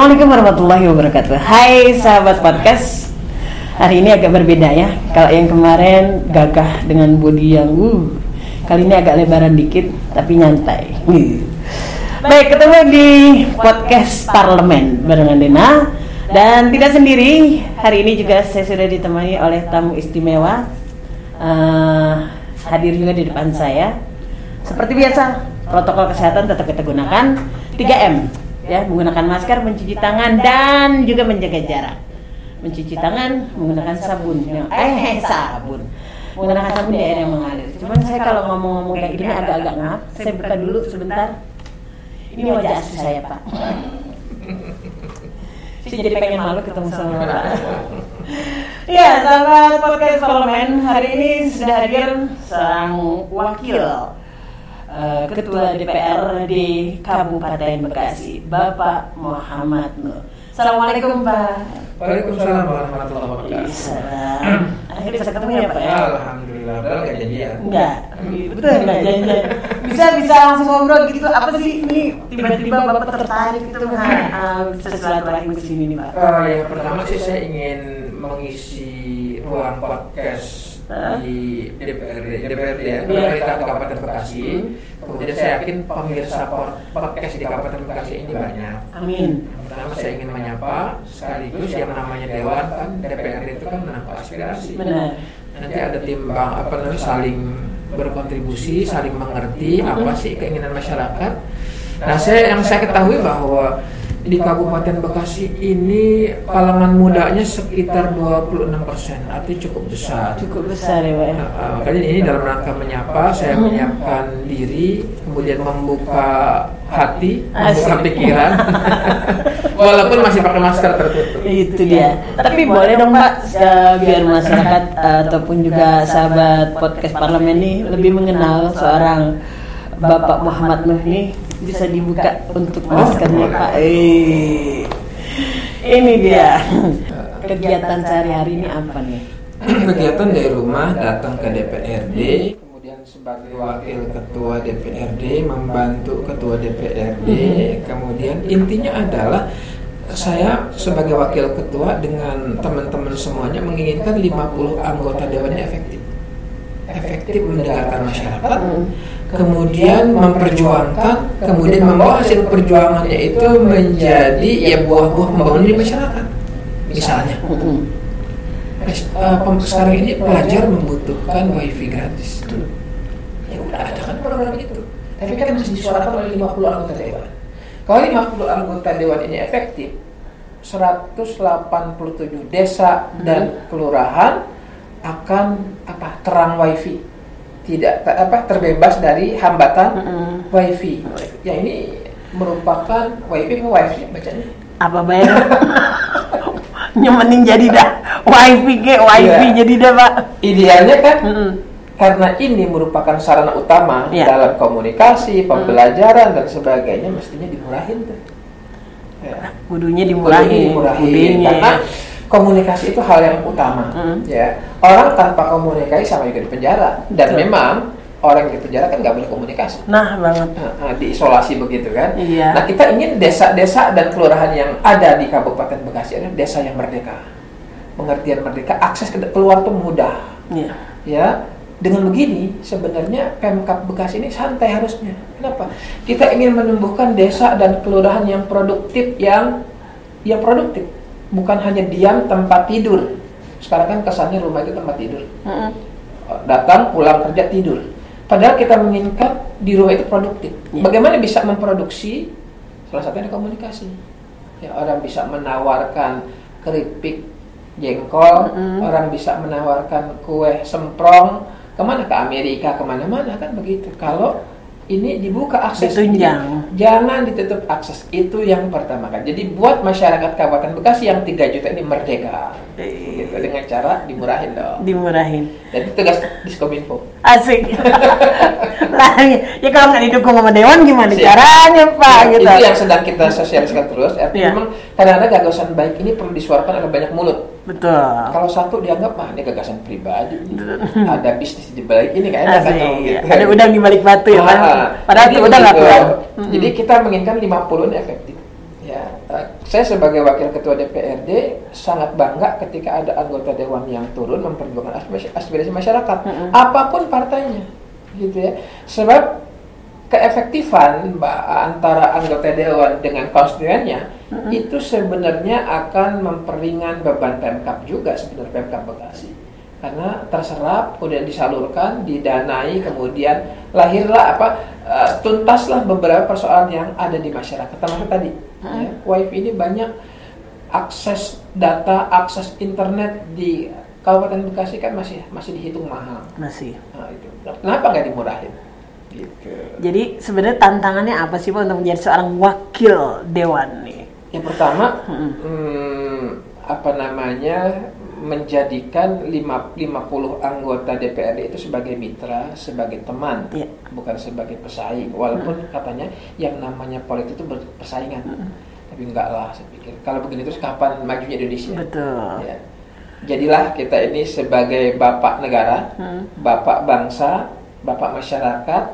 Assalamualaikum warahmatullahi wabarakatuh. Hai sahabat podcast Hari ini agak berbeda ya. Kalau yang kemarin gagah dengan body yang uh, Kali ini agak lebaran dikit Tapi nyantai. Baik ketemu di podcast parlemen Barengan Dena. Dan tidak sendiri Hari ini juga saya sudah ditemani oleh tamu istimewa uh, Hadir juga di depan saya. Seperti biasa Protokol kesehatan tetap kita gunakan. 3M ya menggunakan masker, mencuci tangan dan juga menjaga jarak. Mencuci tangan menggunakan sabun yang eh sabun. Menggunakan sabun di air yang mengalir. Cuman saya kalau ngomong-ngomong kayak gini agak-agak ngap. Saya buka dulu sebentar. Ini wajah asli saya, Pak. Saya jadi pengen malu ketemu sama Bapak. Ya, sahabat podcast parlemen hari ini sudah hadir seorang wakil Uh, Ketua DPR di Kabupaten Bekasi, Bapak Muhammad Nur. Assalamualaikum Pak. Waalaikumsalam warahmatullahi wabarakatuh. Akhirnya bisa ketemu ya Pak ya? Alhamdulillah, padahal gak janjian. Enggak, betul enggak janjian. Bisa bisa langsung ngobrol gitu. Apa sih ini tiba-tiba Bapak tertarik itu uh, bisa silaturahim ke sini nih Pak? Uh, yang pertama sih saya ingin mengisi ruang podcast di DPRD, DPRD ya, pemerintah Kabupaten Bekasi. Kemudian saya yakin pemirsa podcast di Kabupaten Bekasi ini banyak. Amin. Pertama saya ingin menyapa sekaligus yang namanya dewan kan DPRD itu kan menangkap aspirasi. Benar. Nanti ada timbang apa namanya saling berkontribusi, saling mengerti apa sih keinginan masyarakat. Nah, saya yang saya ketahui bahwa di Kabupaten Bekasi ini kalangan mudanya sekitar 26 persen, artinya cukup besar. Cukup besar ya Pak. ya? Nah, makanya ini dalam rangka menyapa, saya menyiapkan diri, kemudian membuka hati, membuka pikiran, walaupun masih pakai masker tertutup. Itu dia. Tapi boleh dong Pak, eh, biar masyarakat eh, ataupun juga sahabat podcast parlemen ini lebih mengenal seorang Bapak Muhammad Nuh ini bisa dibuka untuk maskernya boleh. Pak. Eh, ini dia. Kegiatan sehari-hari ini apa nih? Kegiatan dari rumah datang ke DPRD, kemudian sebagai wakil ketua DPRD membantu ketua DPRD, kemudian intinya adalah saya sebagai wakil ketua dengan teman-teman semuanya menginginkan 50 anggota dewannya efektif. Efektif mendengarkan masyarakat, kemudian memperjuangkan, kemudian membawa hasil perjuangannya itu menjadi ya buah-buah pembangunan di masyarakat. Misalnya, Eh, sekarang ini pelajar membutuhkan wifi gratis. Ya udah ada kan program itu. Tapi kan masih disuarakan oleh 50 anggota dewan. Kalau 50 anggota dewan ini efektif, 187 desa dan kelurahan akan apa terang wifi tidak apa terbebas dari hambatan Mm-mm. wifi ya ini merupakan wifi wifi bacanya Apa bayar? Nyemenin jadi dah. Wifi ke wifi Iya. jadi dah Pak. idealnya kan Mm-mm. karena ini merupakan sarana utama Iya. dalam komunikasi, pembelajaran dan sebagainya mestinya dimurahin tuh. Ya. Kudunya Kudunya dimurahin. dimurahin. Kudunya. Karena komunikasi itu hal yang utama. Mm. Ya, orang tanpa komunikasi sama juga di penjara. Dan Betul. memang orang di penjara kan nggak boleh komunikasi. Nah banget. Nah, diisolasi begitu kan. Iya. Nah kita ingin desa-desa dan kelurahan yang ada di Kabupaten Bekasi adalah desa yang merdeka. Pengertian merdeka, akses ke keluar tuh mudah Iya. ya dengan begini sebenarnya Pemkap Bekasi ini santai harusnya kenapa kita ingin menumbuhkan desa dan kelurahan yang produktif yang yang produktif bukan hanya diam tempat tidur. Sekarang kan kesannya rumah itu tempat tidur. Mm-mm. datang pulang kerja tidur. Padahal kita menginginkan di rumah itu produktif. Ya. bagaimana bisa memproduksi? Salah satunya komunikasi. Ya orang bisa menawarkan keripik jengkol. Mm-mm. orang bisa menawarkan kue semprong. Ke mana? Ke Amerika ke mana-mana kan begitu. Kalau ini dibuka akses Ditunjang. Jangan ditutup akses. Itu yang pertama kan. Jadi buat masyarakat Kabupaten Bekasi yang 3 juta ini merdeka gitu dengan cara dimurahin dong Dimurahin. dan itu tugas Diskominfo Asik. lah, ya kalau nggak didukung sama dewan gimana Siap. caranya Pak Ya, gitu. Itu yang sedang kita sosialisasikan terus. Artinya Iya. memang kadang-kadang gagasan baik ini perlu disuarakan oleh banyak mulut. Betul. Kalau satu dianggap mah ini gagasan pribadi, ada bisnis di balik ini enak kan Asik. gitu. Ada udang di balik batu ya. Ah, Padahal jadi tuh udah nggak keluar. Jadi kita menginginkan 50 ini efektif. Saya sebagai wakil ketua DPRD sangat bangga ketika ada anggota dewan yang turun memperjuangkan aspirasi, masyarakat, Mm-mm. apa pun partainya, gitu ya. Sebab keefektifan antara anggota dewan dengan konstituennya Mm-mm. itu sebenarnya akan memperingan beban Pemkap juga sebenarnya Pemkap Bekasi karena terserap kemudian disalurkan didanai kemudian lahirlah apa eh, tuntaslah beberapa persoalan yang ada di masyarakat termasuk tadi ya, wifi ini banyak akses data akses internet di Kabupaten Bekasi kan masih masih dihitung mahal Masih. nah, itu kenapa nggak dimurahin gitu Jadi sebenarnya tantangannya apa sih Pak untuk menjadi seorang wakil dewan nih? yang pertama Mm-mm. hmm, apa namanya menjadikan lima- 50 anggota DPRD itu sebagai mitra, sebagai teman, Iya. bukan sebagai pesaing. Walaupun katanya yang namanya politik itu berpersaingan, tapi enggak lah saya pikir. Kalau begini terus kapan majunya Indonesia? Betul. Ya. Jadilah kita ini sebagai bapak negara, Hmm. bapak bangsa, bapak masyarakat,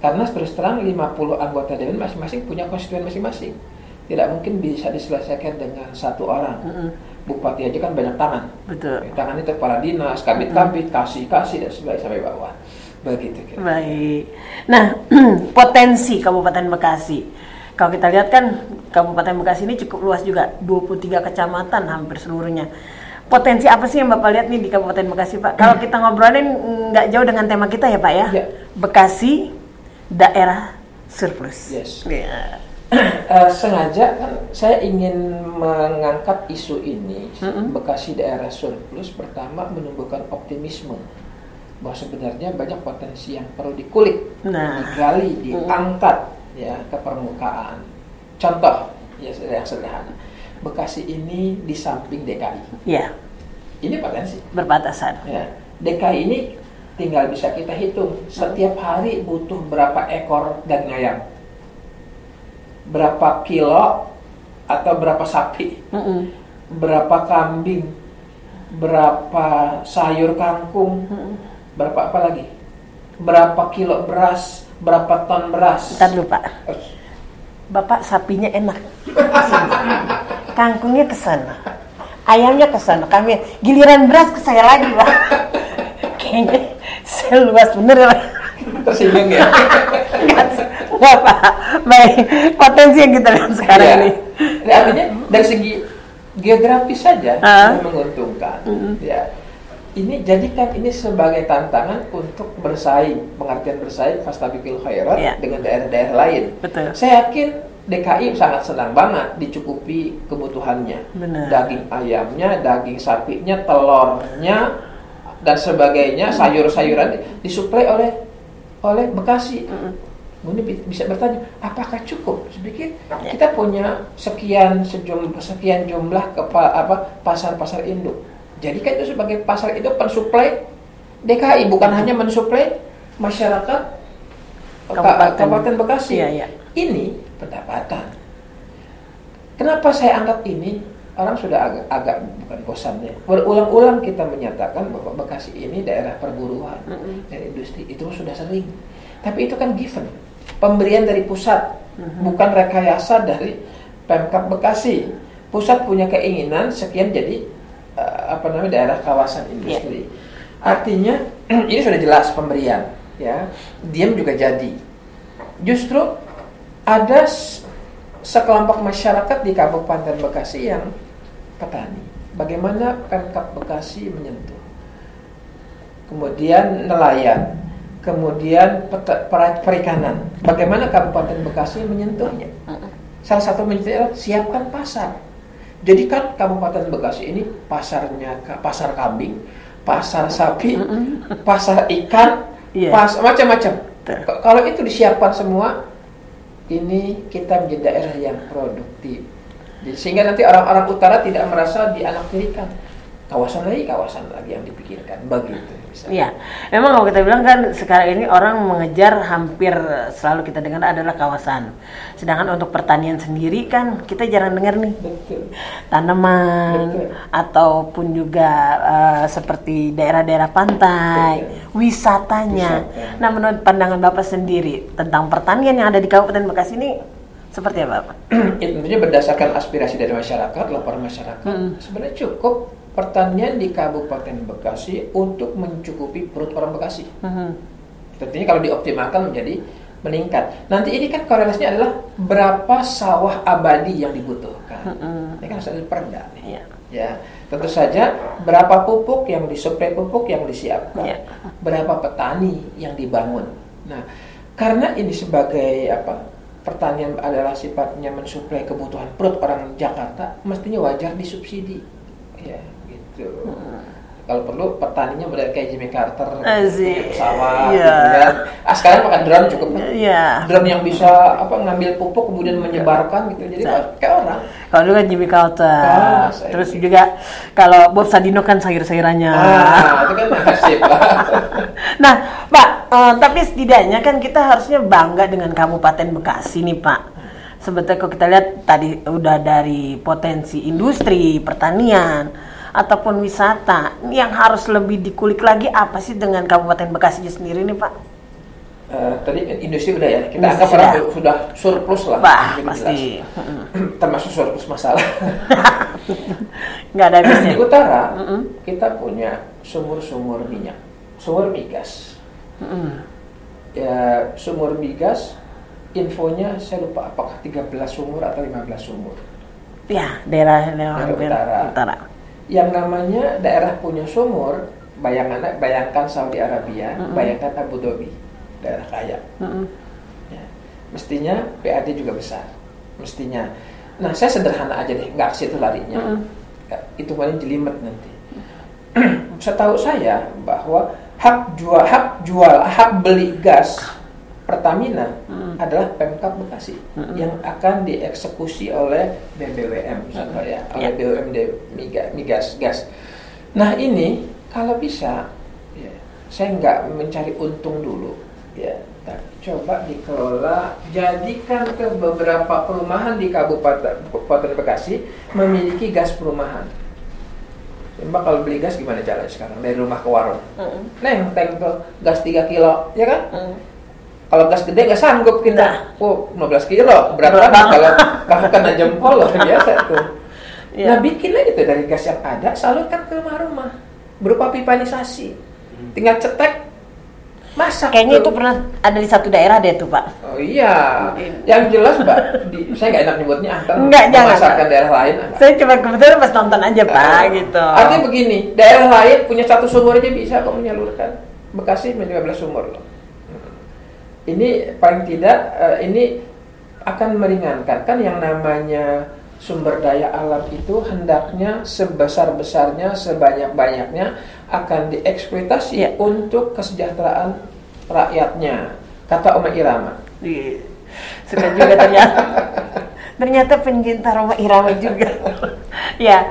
karena terus terang 50 anggota dewan masing-masing punya konstituen masing-masing. Tidak mungkin bisa diselesaikan dengan satu orang. Mm-mm. Bupati aja kan banyak tangan. Betul. Tangan itu kepala dinas, kabit-kabit, kasih-kasih dan sebagainya sampai bawah. Begitu kira. Baik. Nah, potensi Kabupaten Bekasi. Kalau kita lihat kan Kabupaten Bekasi ini cukup luas juga, 23 kecamatan hampir seluruhnya. Potensi apa sih yang Bapak lihat nih di Kabupaten Bekasi, Pak? Kalau kita ngobrolin nggak jauh dengan tema kita ya, Pak ya. Ya. Bekasi daerah surplus. Yes. Ya. Eh, sengaja kan saya ingin mengangkat isu ini Mm-mm. Bekasi daerah surplus pertama menumbuhkan optimisme bahwa sebenarnya banyak potensi yang perlu dikulik, Nah. digali, diangkat ya ke permukaan. Contoh ya yang sederhana, Bekasi ini di samping DKI, Ya, ini potensi. berbatasan. Ya, DKI ini tinggal bisa kita hitung setiap hari butuh berapa ekor daging ayam, berapa kilo atau berapa sapi, Mm-mm. berapa kambing, berapa sayur kangkung, Mm-mm. berapa apa lagi, berapa kilo beras, berapa ton beras. Ntar dulu, Pak. Bapak sapinya enak. Kangkungnya ke sana. Ayamnya ke sana. Kami giliran beras ke saya lagi, Pak. Kayaknya saya luas bener ya, Pak. Tersinggung ya. Pak. Baik, potensi yang kita lihat sekarang Ya. ini. Jadi artinya dari segi geografis saja itu menguntungkan. Mm-mm. Ya. Ini jadikan ini sebagai tantangan untuk bersaing, pengertian bersaing fastabiqul khairat Ya. dengan daerah-daerah lain. Betul. Saya yakin DKI sangat senang banget dicukupi kebutuhannya. Benar. Daging ayamnya, daging sapinya, telurnya dan sebagainya, sayur-sayuran disuplai oleh oleh Bekasi. Mm-mm. Ini bi- bisa bertanya, apakah cukup? Pikir Ya. kita punya sekian sejumlah sekian jumlah kepa, apa pasar-pasar induk. Jadi kan itu sebagai pasar induk pensuplai DKI bukan hanya mensuplai masyarakat Kabupaten. Bekasi. Iya, iya. Ini pendapatan. Kenapa saya angkat ini? Orang sudah agak, agak bukan bosan ya. Berulang-ulang kita menyatakan bahwa Bekasi ini daerah perburuan Mm-mm. dan industri itu sudah sering. Tapi itu kan given, pemberian dari pusat, Mhm. bukan rekayasa dari Pemkap Bekasi. Pusat punya keinginan sekian jadi eh, apa namanya daerah kawasan industri. Artinya ini sudah jelas pemberian, ya. Diam juga jadi. Justru ada sekelompok masyarakat di Kabupaten Bekasi yang petani. Bagaimana Pemkap Bekasi menyentuh? Kemudian nelayan, kemudian perikanan. Bagaimana Kabupaten Bekasi menyentuhnya? Salah satu menyentuhnya adalah siapkan pasar. Jadi kan Kabupaten Bekasi ini pasarnya pasar kambing, pasar sapi, pasar ikan, Iya. pas macam-macam. Kalau itu disiapkan semua, ini kita menjadi daerah yang produktif. Jadi, sehingga nanti orang-orang utara tidak merasa dianaktirikan. Kawasan lagi, kawasan lagi yang dipikirkan. Begitu. Misalnya. Iya, memang kalau kita bilang kan sekarang ini orang mengejar hampir selalu kita dengar adalah kawasan. Sedangkan untuk pertanian sendiri kan kita jarang dengar nih Betul. tanaman Betul. ataupun juga eh, seperti daerah-daerah pantai, wisatanya. Wisata. Nah, menurut pandangan Bapak sendiri tentang pertanian yang ada di Kabupaten Bekasi ini Seperti apa, itu tentunya berdasarkan aspirasi dari masyarakat, laporan masyarakat. Mm. Sebenarnya cukup pertanian di Kabupaten Bekasi untuk mencukupi perut orang Bekasi. Mhm. Tentunya kalau dioptimalkan menjadi meningkat. Nanti ini kan korelasinya adalah berapa sawah abadi yang dibutuhkan. Mm-mm. Ini kan harus ada perda nih. Iya. Ya, tentu saja berapa pupuk yang disuplai pupuk yang disiapkan, Iya. berapa petani yang dibangun. Nah, karena ini sebagai apa pertanian adalah sifatnya mensuplai kebutuhan perut orang Jakarta, mestinya wajar disubsidi, ya gitu. Kalau perlu petaninya benar kayak Jimmy Carter, Asik. pesawat, Iya. gitu kan. Ah, sekarang pakai drone cukup. kan? Iya. Drone yang bisa apa ngambil pupuk kemudian menyebarkan gitu, jadi kayak orang. Kalau dulu kan Jimmy Carter. Ah, Terus juga kalau Bob Sadino kan sayur-sayurannya. Ah, itu kan nasib. Nah, Pak, eh, tapi setidaknya kan kita harusnya bangga dengan Kabupaten Bekasi nih, Pak. Sebetulnya kalau kita lihat tadi udah dari potensi industri, pertanian, ataupun wisata, yang harus lebih dikulik lagi apa sih dengan Kabupaten Bekasi sendiri nih, Pak? Eh, tadi industri udah ya, kita Industri anggap orang sudah. sudah surplus lah. Jadi pasti. jelas. Termasuk surplus masalah. Nggak ada habisnya. Di utara Mm-mm. kita punya sumur-sumur minyak, sumur migas. Mm-mm. Ya sumur migas, infonya saya lupa apakah 13 sumur atau 15 sumur. Ya, daerah daerah Daerah utara. utara. Yang namanya daerah punya sumur, bayangkan bayangkan Saudi Arabia, Mm-mm. bayangkan Abu Dhabi, daerah kaya. Mm-mm. Ya. Mestinya PAD juga besar, mestinya. Nah, saya sederhana aja deh, nggak ke situ larinya. Mm-mm. Ya, itu paling jelimet nanti. Setahu saya bahwa hak jual hak jual hak beli gas Pertamina Mm. adalah Pemkap Bekasi Mm-mm. yang akan dieksekusi oleh BBWM misalnya ya, oleh Ya. BUMD miga- migas gas. Nah ini kalau bisa, ya, saya nggak mencari untung dulu, ya, tapi coba dikelola, jadikan ke beberapa perumahan di Kabupaten, Kabupaten Bekasi memiliki gas perumahan. Mbak kalau beli gas gimana caranya sekarang dari rumah ke warung? Mm-mm. Neng, tank gas 3 kilo, ya kan? Mm. Kalau gas gede nggak sanggup Nah. kita. Oh, 15 kilo, berat banget kalau kalau kena jempol loh biasa tuh. Iya. Nah bikin aja tuh dari gas yang ada, salurkan ke rumah-rumah berupa pipanisasi. Tinggal cetek, masak. Kayaknya tuh. itu pernah ada di satu daerah deh tuh, Pak. Oh iya, Mungkin. yang jelas mbak, di, saya nggak enak nyebutnya Enggak, jangan, memasarkan Pak. daerah lain. ah, Saya cuma kebetulan pas nonton aja, Pak, Ah. gitu. Artinya begini, daerah lain punya satu sumur aja bisa kok menyalurkan. Bekasi punya 15 sumur loh. Ini paling tidak eh, ini akan meringankan kan yang namanya sumber daya alam itu hendaknya sebesar-besarnya, sebanyak-banyaknya akan dieksploitasi Iya. untuk kesejahteraan rakyatnya. Kata Oma Irama. Iya. Suka juga ternyata. ternyata pencinta Roma Irama juga. ya.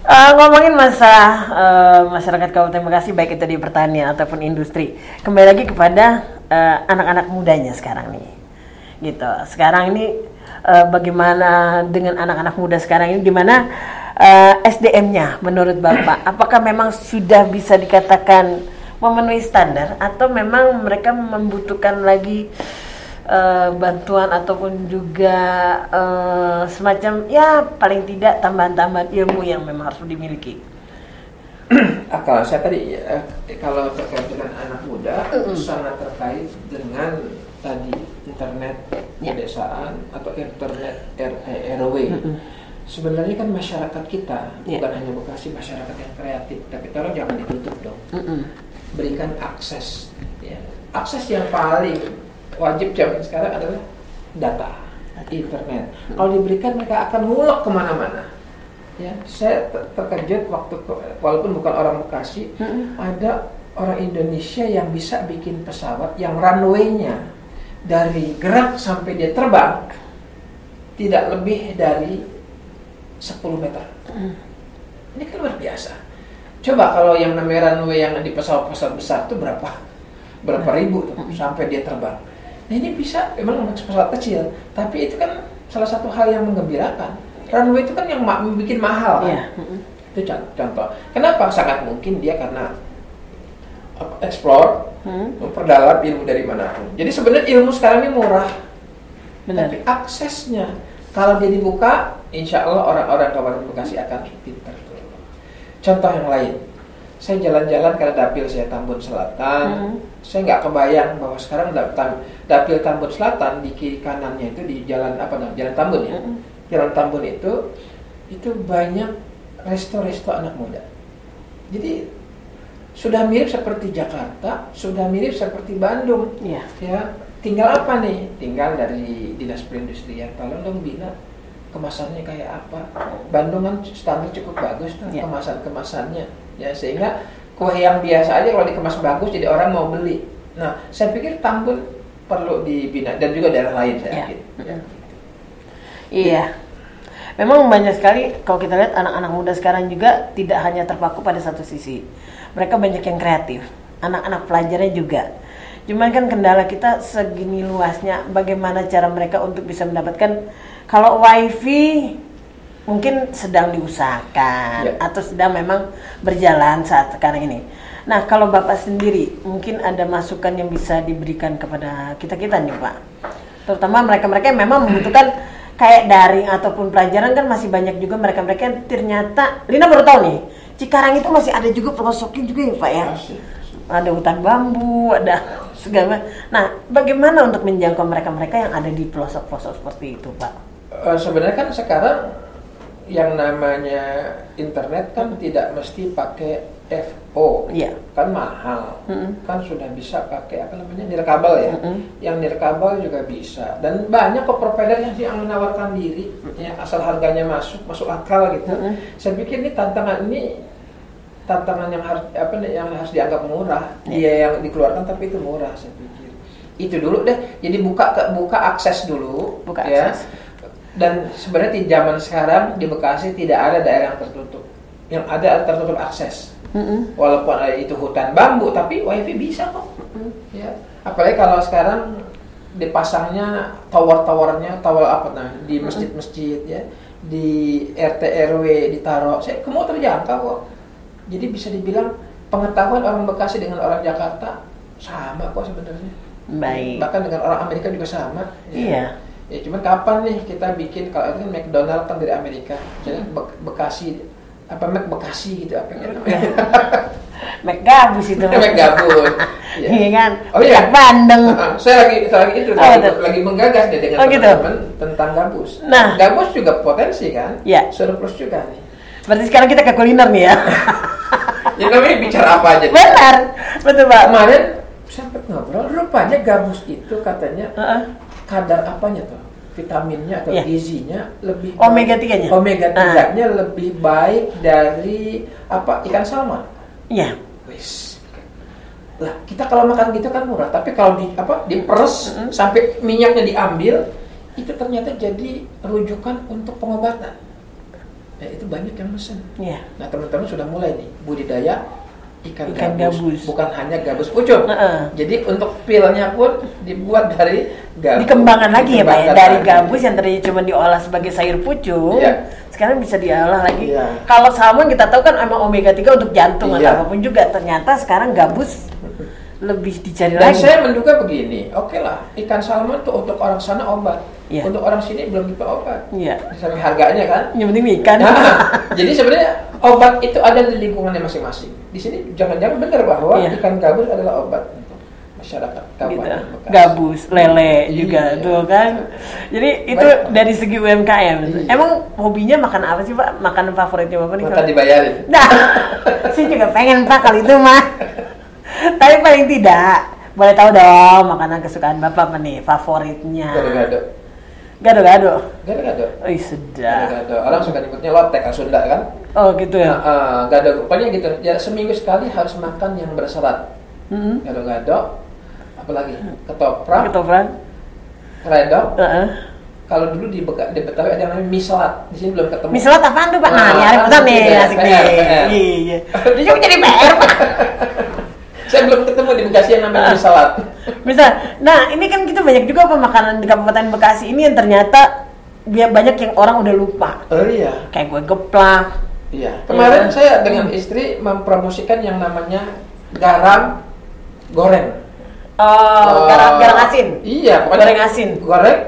Eh, ngomongin masalah eh, masyarakat Kabupaten Bekasi baik itu di pertanian ataupun industri. Kembali lagi kepada eh, anak-anak mudanya sekarang nih. Gitu. Sekarang ini eh, bagaimana dengan anak-anak muda sekarang ini di mana eh, SDM-nya menurut Bapak apakah memang sudah bisa dikatakan memenuhi standar atau memang mereka membutuhkan lagi eh, bantuan ataupun juga eh, semacam ya paling tidak tambahan-tambahan ilmu yang memang harus dimiliki. Ah, kalau saya tadi eh, kalau terkait dengan anak muda sangat terkait dengan tadi internet Ya. pedesaan atau internet R- eh, RW. Sebenarnya kan masyarakat kita Ya. bukan hanya Bekasi masyarakat yang kreatif, tapi tolong jangan ditutup dong. Berikan akses. Ya. Akses yang paling wajib zaman sekarang adalah data internet. Kalau diberikan mereka akan ngulek ke mana-mana. Ya, saya ter- terkejut waktu ke- walaupun bukan orang Bekasi, ada orang Indonesia yang bisa bikin pesawat yang runway-nya dari gerak sampai dia terbang tidak lebih dari 10 meter. Ini kan luar biasa. Coba kalau yang namanya runway yang di pesawat-pesawat besar itu berapa? Berapa ribu tuh sampai dia terbang. Nah ini bisa memang pesawat kecil, tapi itu kan salah satu hal yang menggembirakan. Runway itu kan yang ma- bikin mahal kan. Iya. Itu con- contoh. Kenapa? Sangat mungkin dia karena explore, Hmm. memperdalam ilmu dari mana pun. Jadi sebenarnya ilmu sekarang ini murah. Benar. tapi aksesnya kalau dia dibuka, insya Allah orang-orang Kabupaten Bekasi akan pintar. Contoh yang lain, saya jalan-jalan ke dapil saya Tambun Selatan, Mhm. saya nggak kebayang bahwa sekarang dapil Tambun Selatan di kiri kanannya itu di jalan apa namanya, jalan Tambun ya, Mhm. Jalan Tambun itu itu banyak resto-resto anak muda. Jadi sudah mirip seperti Jakarta, sudah mirip seperti Bandung. Iya. Ya, tinggal apa nih? Tinggal dari dinas perindustrian. Tolong dong bina kemasannya kayak apa? Bandung kan standar cukup bagus tuh Iya. kemasan-kemasannya. Ya, sehingga kue yang biasa aja kalau dikemas bagus jadi orang mau beli. Nah, saya pikir Tambun perlu dibina dan juga daerah lain saya yakin. Ya. Gitu. Iya. Memang banyak sekali kalau kita lihat anak-anak muda sekarang juga tidak hanya terpaku pada satu sisi. Mereka banyak yang kreatif. Anak-anak pelajarnya juga. Cuman kan kendala kita segini luasnya bagaimana cara mereka untuk bisa mendapatkan kalau wifi mungkin sedang diusahakan Ya. atau sedang memang berjalan saat sekarang ini. Nah, kalau Bapak sendiri mungkin ada masukan yang bisa diberikan kepada kita-kita nih, Pak. Terutama mereka-mereka yang memang membutuhkan kayak daring ataupun pelajaran kan masih banyak juga mereka-mereka yang ternyata Lina baru tahu nih, Cikarang itu masih ada juga pelosoknya juga ya, Pak ya. Ada hutan bambu, ada segala. Nah, bagaimana untuk menjangkau mereka-mereka yang ada di pelosok-pelosok seperti itu, Pak? Eh, sebenarnya kan sekarang yang namanya internet kan tidak mesti pakai FO, Iya. kan mahal, Mm-mm. kan sudah bisa pakai apa namanya nirkabel ya, Mm-mm. yang nirkabel juga bisa, dan banyak kok provider yang sih menawarkan diri, ya asal harganya masuk, masuk akal gitu. Mm-mm. Saya pikir ini tantangan ini tantangan yang harus apa yang harus dianggap murah, Iya. dia yang dikeluarkan tapi itu murah saya pikir. Itu dulu deh, jadi buka ke buka akses dulu, Buka ya. akses. Dan sebenarnya di zaman sekarang di Bekasi tidak ada daerah yang tertutup. Yang ada tertutup akses. Mm-mm. Walaupun itu hutan bambu, tapi wifi bisa kok. Mm. Ya. Apalagi kalau sekarang dipasangnya tower-towernya, tower apa namanya, di masjid-masjid ya, di RT RW ditaruh, saya kamu terjangkau kok. Jadi bisa dibilang pengetahuan orang Bekasi dengan orang Jakarta sama kok sebenarnya. Baik. Bahkan dengan orang Amerika juga sama. ya. Iya. Ya cuman kapan nih kita bikin kalau itu kan McDonald kan dari Amerika, jadi Be- Bekasi apa Mac Bekasi gitu apa gitu namanya. Mac gabus itu. Mac gabus. Iya. Iya kan? Oh iya. Bandeng. Ah, saya lagi saya lagi itu Oh, lagi, betul. lagi menggagas deh dengan Oh, gitu. teman-teman tentang gabus. Nah. gabus juga potensi kan? Iya. Surplus juga nih. Berarti sekarang kita ke kuliner nih ya. Ya namanya bicara apa aja. Benar. Betul, Pak. Kemarin sempat ngobrol, rupanya gabus itu katanya Heeh. kadar apanya tuh? Vitaminnya atau Iya. gizinya lebih Omega 3-nya? Omega Ah. 3-nya lebih baik dari apa? Ikan salmon. Iya. Wis. Lah, kita kalau makan gitu kan murah, tapi kalau di apa? diperes Mm-mm. sampai minyaknya diambil, itu ternyata jadi rujukan untuk pengobatan. Nah, itu banyak yang mesen. Iya. Nah, teman-teman sudah mulai nih budidaya ikan, Ikan gabus. gabus. bukan hanya gabus pucuk. Heeh. Jadi untuk pilnya pun dibuat dari gabus. Dikembangkan lagi ya, Pak ya. Dikembangkan Dari lagi. gabus yang tadinya cuma diolah sebagai sayur pucung. Iya. Sekarang bisa diolah lagi. Iya. Kalau salmon kita tahu kan emang omega 3 untuk jantung atau Iya. apa pun juga. Ternyata sekarang gabus lebih dicari Dan lagi. saya menduga begini, oke lah, ikan salmon tuh untuk orang sana obat, Iya. untuk orang sini belum tentu obat. Iya. Sampai harganya kan. Yang penting ikan. Nah, jadi sebenarnya obat itu ada di lingkungannya masing-masing. Di sini jangan-jangan benar bahwa Iya. ikan gabus adalah obat masyarakat gitu. Gabus, lele juga Iya. tuh kan. Jadi itu Baik. dari segi UMKM. Iya. Emang hobinya makan apa sih Pak? Makanan favoritnya Bapak nih? Maka kalau- dibayarin. Nah, saya juga pengen Pak kali itu mah. Tapi paling tidak, boleh tahu dong makanan kesukaan Bapak apa nih favoritnya? Gado-gado. Gado-gado. Gado-gado. Ih, sedap. Gado-gado. Orang suka nyebutnya lotek kan Sunda kan. Oh, gitu Nah, ya. eh, gado pokoknya gitu. Ya seminggu sekali harus makan yang berserat. Mm-mm. Gado-gado. Apalagi ketoprak, Ketoprak. redok. Heeh. Kalau dulu di, Beka, di Betawi ada yang namanya mie selat. Di sini belum ketemu. Mie selat apaan tuh Pak? Nah, Nah, pertama nih, ya, asik nih. PR. Iya. Dia juga jadi PR Pak. Saya belum ketemu di Bekasi yang namanya mie selat. Bisa. Nah, ini kan kita banyak juga apa makanan di Kabupaten Bekasi ini yang ternyata biar banyak yang orang udah lupa. Oh iya. Kayak kue geplak. Iya. Kemarin Iya. saya dengan istri mempromosikan yang namanya garam goreng. Oh, garam, Eh, garam asin. Iya, pokoknya Goreng asin. Goreng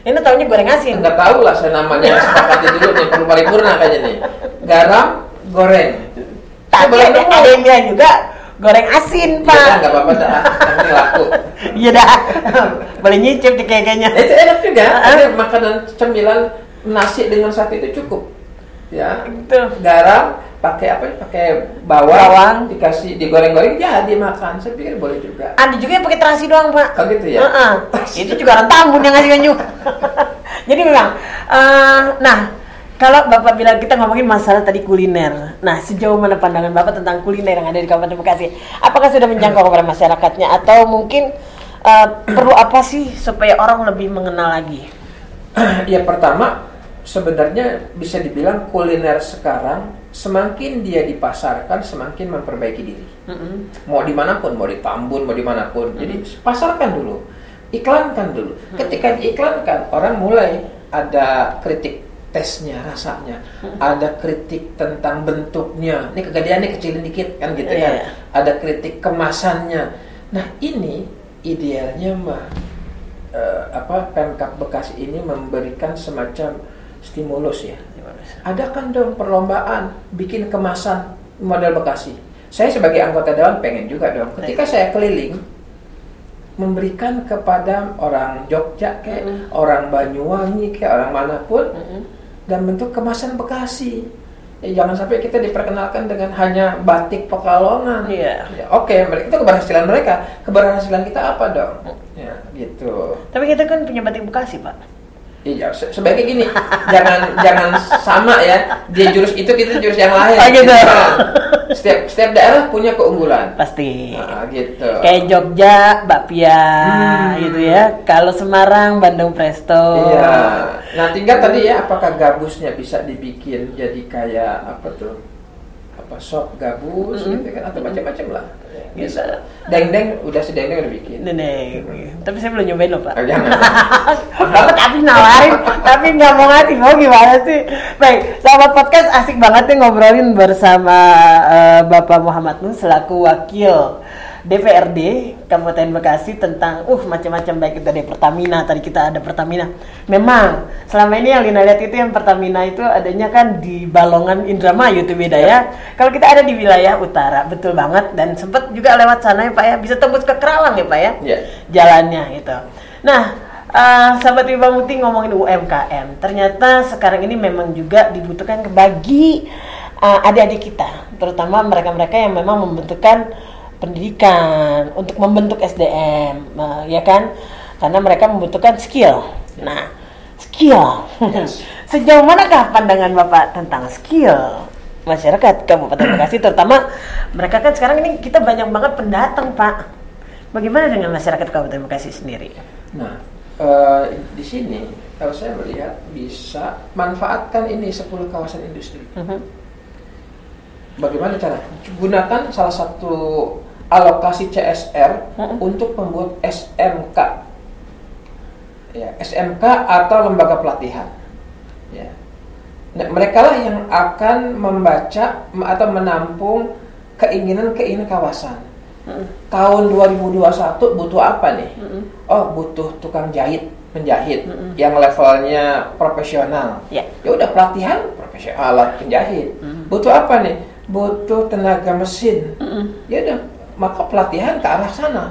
Ini taunya goreng asin. Enggak tahu lah saya namanya sepakati dulu nih perlu paripurna kayaknya nih. Garam goreng. Tapi boleh ada, ada yang bilang juga goreng asin, Iya Pak. dah, nggak apa-apa dah. Penting laku. Iya dah. Boleh nyicip deh kayaknya. Itu enak juga. Ada makanan cemilan nasi dengan sate itu cukup. Ya. Betul. Garam pakai apa? Pakai bawang, Bawang. dikasih digoreng-goreng ya dimakan. Saya pikir boleh juga. Ada juga yang pakai terasi doang, Pak. Oh gitu ya. Heeh. Itu juga orang Tambun yang ngasih juga. Jadi memang, eh, nah kalau Bapak bilang kita ngomongin masalah tadi kuliner. Nah, sejauh mana pandangan Bapak tentang kuliner yang ada di Kabupaten Bekasi? Apakah sudah menjangkau kepada masyarakatnya atau mungkin eh, perlu apa sih supaya orang lebih mengenal lagi? ya pertama sebenarnya bisa dibilang kuliner sekarang semakin dia dipasarkan semakin memperbaiki diri. Mm-mm. Mau di mana pun, mau di Tambun, mau di mana pun. Jadi pasarkan dulu, iklankan dulu. Ketika diiklankan, orang mulai ada kritik tesnya, rasanya, ada kritik tentang bentuknya. Ini kegedeannya kecilin dikit kan gitu kan. Iya. Ada kritik kemasannya. Nah ini idealnya mah eh, apa Pemkap Bekasi ini memberikan semacam stimulus ya. Adakan dong perlombaan bikin kemasan model Bekasi. Saya sebagai anggota dewan pengen juga dong. Ketika saya keliling memberikan kepada orang Jogja kayak Mm. orang Banyuwangi kayak orang mana pun Mm-mm. Dan bentuk kemasan Bekasi. Ya, jangan sampai kita diperkenalkan dengan hanya batik Pekalongan. Iya. Ya, Oke, mereka itu keberhasilan mereka. Keberhasilan kita apa dong? Ya, gitu. Tapi kita kan punya batik Bekasi, Pak. Iya, se- sebaiknya gini, jangan jangan sama ya. Dia jurus itu kita jurus yang lain. Oh, gitu. Nah, Setiap setiap daerah punya keunggulan. Pasti. Nah, gitu. Kayak Jogja, bakpia, Hmm. gitu ya. Kalau Semarang, Bandung Presto. Iya. Nah, tinggal tadi ya, apakah gabusnya bisa dibikin jadi kayak apa tuh? Apa sop gabus Mm-mm. gitu kan atau macam-macam lah. Bisa. Deng-deng udah si deng-deng udah bikin. Nenek. Tapi saya belum nyobain loh, Pak. Oh, jangan. Bapak tapi nawarin, tapi nggak mau ngasih. Mau gimana sih? Baik, sahabat podcast asik banget nih ngobrolin bersama eh, Bapak Muhammad Nuh selaku wakil DPRD Kabupaten Bekasi tentang uh macam-macam baik itu dari Pertamina tadi kita ada Pertamina. Memang selama ini yang Lina lihat itu yang Pertamina itu adanya kan di Balongan Indramayu itu beda ya. Kalau kita ada di wilayah utara betul banget dan sempat juga lewat sana ya Pak ya bisa tembus ke Kerawang ya Pak ya Iya. jalannya gitu. Nah, eh, sahabat Iba Muti ngomongin UMKM, ternyata sekarang ini memang juga dibutuhkan bagi eh, adik-adik kita, terutama mereka-mereka yang memang membutuhkan pendidikan untuk membentuk SDM, eh, ya kan? Karena mereka membutuhkan skill. Nah, skill. Yes. Sejauh manakah pandangan Bapak tentang skill masyarakat Kabupaten Bekasi terutama mereka kan sekarang ini kita banyak banget pendatang, Pak. Bagaimana dengan masyarakat Kabupaten Bekasi sendiri? Nah, eh, di sini kalau saya melihat bisa manfaatkan ini 10 kawasan industri. Mhm. Bagaimana cara? Gunakan salah satu alokasi CSR Mm-mm. untuk membuat SMK. Ya, SMK atau lembaga pelatihan. Ya. Nah, mereka lah yang akan membaca atau menampung keinginan-keinginan kawasan. Mhm. Tahun 2021 butuh apa nih? Mhm. Oh, butuh tukang jahit, penjahit yang levelnya profesional. Ya. Ya udah pelatihan profesional alat penjahit. Mm. Butuh apa nih? Butuh tenaga mesin. Mhm. Ya udah, maka pelatihan ke arah sana.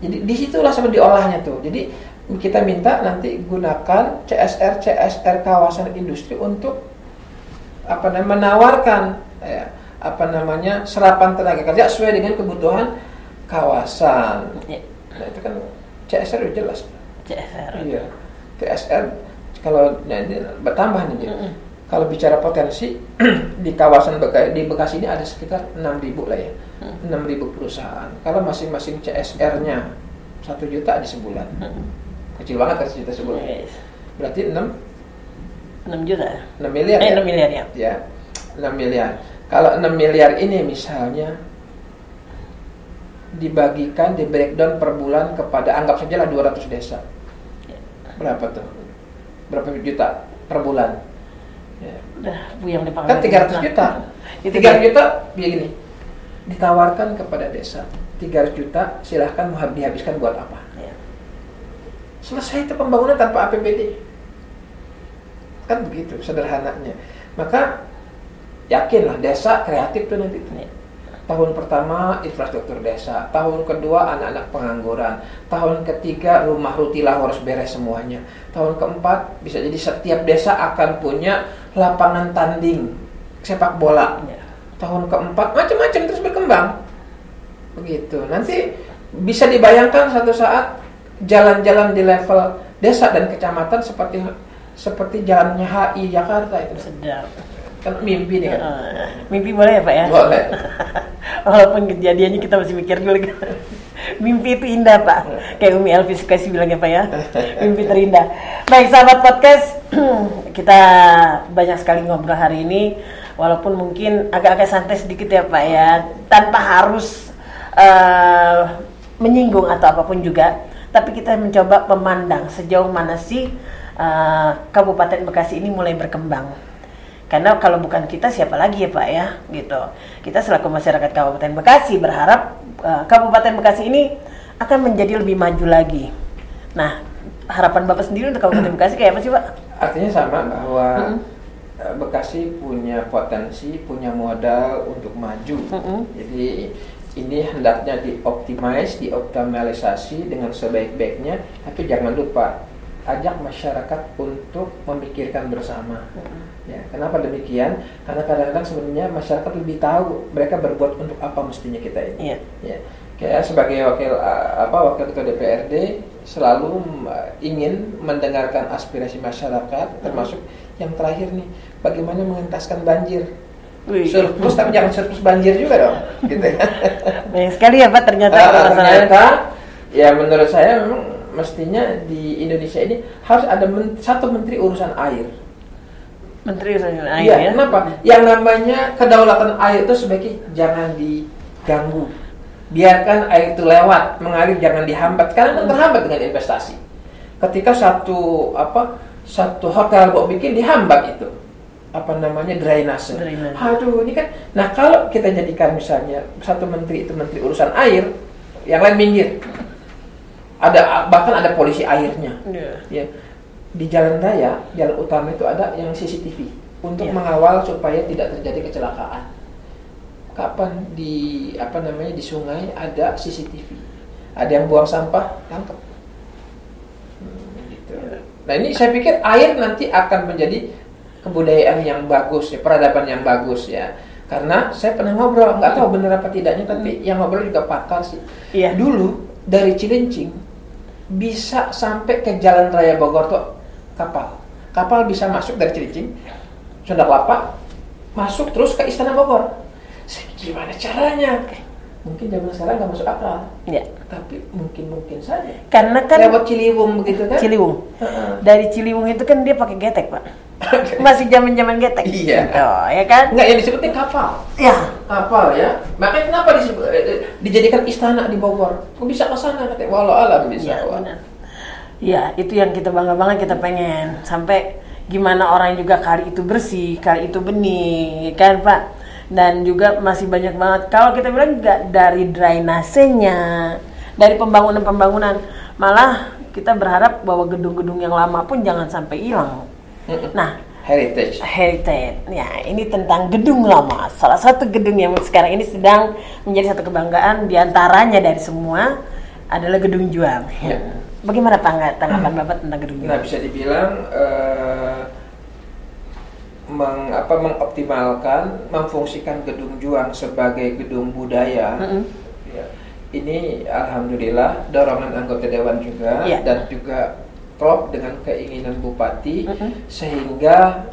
Jadi di situlah sebenarnya diolahnya tuh. Jadi kita minta nanti gunakan CSR CSR kawasan industri untuk apa namanya menawarkan ya, apa namanya serapan tenaga kerja sesuai dengan kebutuhan kawasan. Ya. Nah itu kan CSR udah jelas. CSR. Iya. CSR kalau nah, ini bertambah nih. Jin. Mm-mm. Kalau bicara potensi di kawasan Beka- di Bekasi ini ada sekitar 6.000 lah ya. Hmm. 6.000 perusahaan. Kalau masing-masing CSR-nya 1 juta di sebulan. Mhm. Kecil banget kan 1 juta sebulan. Yes. Berarti 6 6 juta. 6 miliar Eh, ya? 6 miliar ya. Ya. 6 miliar. Kalau 6 miliar ini misalnya dibagikan di breakdown per bulan kepada anggap saja lah 200 desa. Berapa tuh? Berapa juta per bulan? Ya. Udah buyang dipanggil. Kan 300 juta. Itu 300 juta begini. Ditawarkan kepada desa 300 juta silahkan mau dihabiskan buat apa? Ya. selesai itu pembangunan tanpa APBD kan begitu sederhananya maka yakinlah desa kreatif tuh nanti Iya. tahun pertama infrastruktur desa tahun kedua anak-anak pengangguran tahun ketiga rumah rutilah harus beres semuanya tahun keempat bisa jadi setiap desa akan punya lapangan tanding sepak bola Ya. tahun keempat macam-macam terus berkembang begitu nanti bisa dibayangkan satu saat jalan-jalan di level desa dan kecamatan seperti seperti jalannya HI Jakarta itu Sedap. kan mimpi nih kan Eh, mimpi boleh ya Pak ya? boleh Walaupun kejadiannya kita masih mikir dulu kan. Mimpi itu indah Pak. Kayak Umi Elvis suka sih bilang ya Pak ya. Mimpi terindah. Baik sahabat podcast, kita banyak sekali ngobrol hari ini. Walaupun mungkin agak-agak santai sedikit ya Pak ya. Tanpa harus eh, menyinggung atau apa pun juga. Tapi kita mencoba memandang sejauh mana sih eh, Kabupaten Bekasi ini mulai berkembang. Karena kalau bukan kita siapa lagi ya Pak ya, gitu. Kita selaku masyarakat Kabupaten Bekasi berharap uh, Kabupaten Bekasi ini akan menjadi lebih maju lagi. Nah, harapan Bapak sendiri untuk Kabupaten Bekasi kayak apa sih Pak? artinya sama bahwa eh, Bekasi punya potensi punya modal untuk maju Mm-mm. jadi ini hendaknya dioptimize, dioptimalisasi dengan sebaik-baiknya, tapi jangan lupa ajak masyarakat untuk memikirkan bersama. Ya, kenapa demikian? Karena kadang-kadang sebenarnya masyarakat lebih tahu mereka berbuat untuk apa mestinya kita ini. Iya. Ya, kayak sebagai wakil uh, apa wakil ketua DPRD selalu uh, ingin mendengarkan aspirasi masyarakat, termasuk yang terakhir nih, bagaimana mengentaskan banjir. Surplus tapi jangan surplus banjir juga dong, gitu ya. Banyak sekali ya Pak ternyata masalahnya. ternyata ya menurut saya memang mestinya di Indonesia ini harus ada men- satu menteri urusan air. Menteri urusan air Iya, ya. kenapa? Yang namanya kedaulatan air itu sebaiknya jangan diganggu. Biarkan air itu lewat, mengalir jangan dihambat. Karena kan terhambat dengan investasi. Ketika satu apa satu hotel mau bikin dihambat itu apa namanya drainase. Drainase. Aduh, ini kan. Nah, kalau kita jadikan misalnya satu menteri itu menteri urusan air, yang lain minggir. Ada bahkan ada polisi airnya Iya. ya di jalan raya jalan utama itu ada yang CCTV untuk Iya. mengawal supaya tidak terjadi kecelakaan kapan di apa namanya di sungai ada CCTV ada yang buang sampah tangkap Hmm, gitu. nah ini saya pikir air nanti akan menjadi kebudayaan yang bagus ya peradaban yang bagus ya karena saya pernah ngobrol nggak tahu benar apa tidaknya tapi yang ngobrol juga pakar sih Iya. dulu dari Cilincing bisa sampai ke Jalan Raya Bogor tuh kapal. Kapal bisa masuk dari Cilincing, Sunda Kelapa, masuk terus ke Istana Bogor. Gimana caranya? Mungkin zaman sekarang nggak masuk akal, Iya. tapi mungkin-mungkin saja. Karena kan Lewat Ciliwung begitu kan? Ciliwung. Heeh. Dari Ciliwung itu kan dia pakai getek, Pak. Masih zaman-zaman getek. Iya. Oh, ya kan? Enggak, yang disebutnya kapal. Ya. Kapal ya. Makanya kenapa disebut, eh, dijadikan istana di Bogor? Kok bisa ke sana? Katanya, walau alam bisa. Iya, Wah. benar. Iya, itu yang kita bangga banget kita pengen sampai gimana orang juga kali itu bersih, kali itu bening, kan Pak? Dan juga masih banyak banget. Kalau kita bilang nggak dari drainasenya, dari pembangunan-pembangunan, malah kita berharap bahwa gedung-gedung yang lama pun jangan sampai hilang. Nah, Heritage. Heritage. Ya, ini tentang gedung lama. Salah satu gedung yang sekarang ini sedang menjadi satu kebanggaan di antaranya dari semua adalah gedung juang. Ya. Bagaimana tanggapan Bapak tentang gedung Nah juang? bisa dibilang eh, meng, apa, mengoptimalkan, memfungsikan gedung juang sebagai gedung budaya. Mm-mm. Ya, ini alhamdulillah dorongan anggota dewan juga Iya. dan juga klop dengan keinginan bupati Mm-mm. sehingga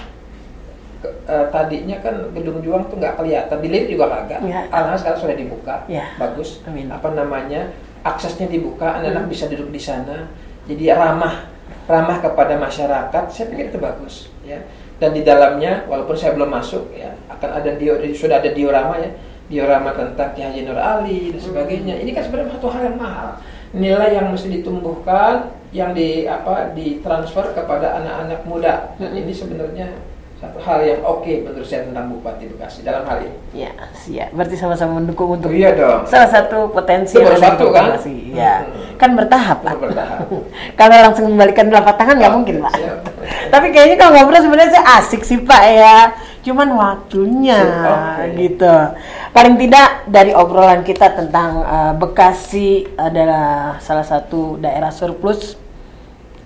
ke- eh, tadinya kan gedung juang tuh nggak kelihatan dilihat juga kagak. Iya. Alhamdulillah sekarang sudah dibuka, Iya. bagus. Amin. Apa namanya aksesnya dibuka, anak-anak Mm. bisa duduk di sana, jadi ramah ramah kepada masyarakat. Saya pikir itu bagus, ya. Dan di dalamnya, walaupun saya belum masuk, ya akan ada dio, sudah ada diorama ya, diorama tentang Ki Haji Nur Ali dan sebagainya. Ini kan sebenarnya satu hal yang mahal, nilai yang mesti ditumbuhkan, yang di apa ditransfer kepada anak-anak muda. Dan Mm. ini sebenarnya satu hal yang oke menurut saya tentang Bupati Bekasi dalam hal ini. Ya, siap. Berarti sama-sama mendukung untuk iya dong. salah satu potensi Itu baru yang satu, kan? Bekasi. Iya. Hmm. Kan bertahap, Pak. Itu bertahap. kalau langsung membalikan telapak tangan nggak Oh, mungkin, Pak. siap. Tapi kayaknya kalau ngobrol sebenarnya saya asik sih, Pak ya. Cuman waktunya Oke. gitu. Paling tidak dari obrolan kita tentang eh, Bekasi adalah salah satu daerah surplus.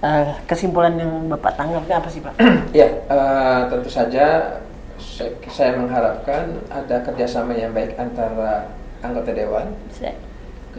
Eh, kesimpulan yang Bapak tanggapnya apa sih, Pak? Ya, eh, tentu saja saya, saya mengharapkan ada kerjasama yang baik antara anggota dewan,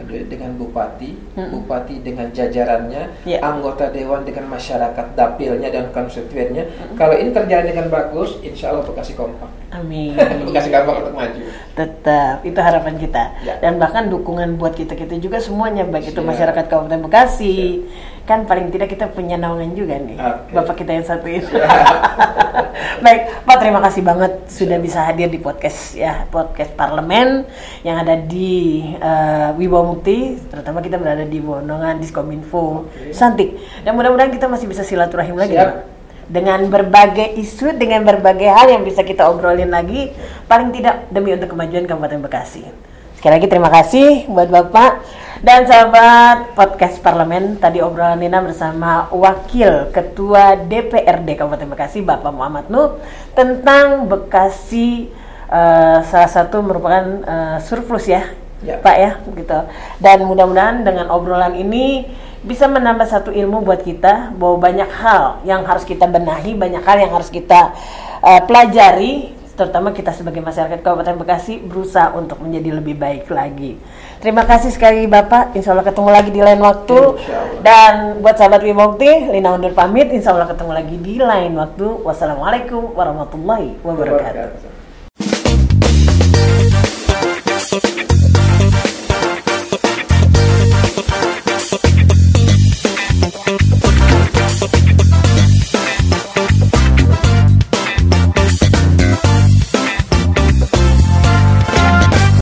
dengan bupati, Mm-mm. bupati dengan jajarannya, Ya. anggota dewan dengan masyarakat dapilnya dan konstituennya. Kalau ini terjalan dengan bagus, insya Allah Bekasi kompak. Amin. Bekasi kompak untuk maju. Tetap itu harapan kita Ya. dan bahkan dukungan buat kita kita juga semuanya baik itu masyarakat Kabupaten Bekasi kan paling tidak kita punya naungan juga nih Oke. bapak kita yang satu itu. baik Pak terima kasih banget sudah bisa hadir di podcast ya podcast parlemen yang ada di uh, Wibawa Mukti terutama kita berada di Wonongan Diskominfo. Santik dan mudah-mudahan kita masih bisa silaturahim lagi Siap. Pak dengan berbagai isu, dengan berbagai hal yang bisa kita obrolin lagi, paling tidak demi untuk kemajuan Kabupaten Bekasi. Sekali lagi terima kasih buat Bapak dan sahabat podcast parlemen. Tadi obrolan Nina bersama Wakil Ketua DPRD Kabupaten Bekasi, Bapak Muhammad Nuh, tentang Bekasi eh, salah satu merupakan eh, surplus ya, Ya. Pak ya, gitu. Dan mudah-mudahan dengan obrolan ini bisa menambah satu ilmu buat kita bahwa banyak hal yang harus kita benahi, banyak hal yang harus kita uh, pelajari, terutama kita sebagai masyarakat Kabupaten Bekasi berusaha untuk menjadi lebih baik lagi. Terima kasih sekali Bapak, Insya Allah ketemu lagi di lain waktu. Dan buat sahabat Wimokti, Lina undur pamit, Insya Allah ketemu lagi di lain waktu. Wassalamualaikum warahmatullahi. Wabarakatuh.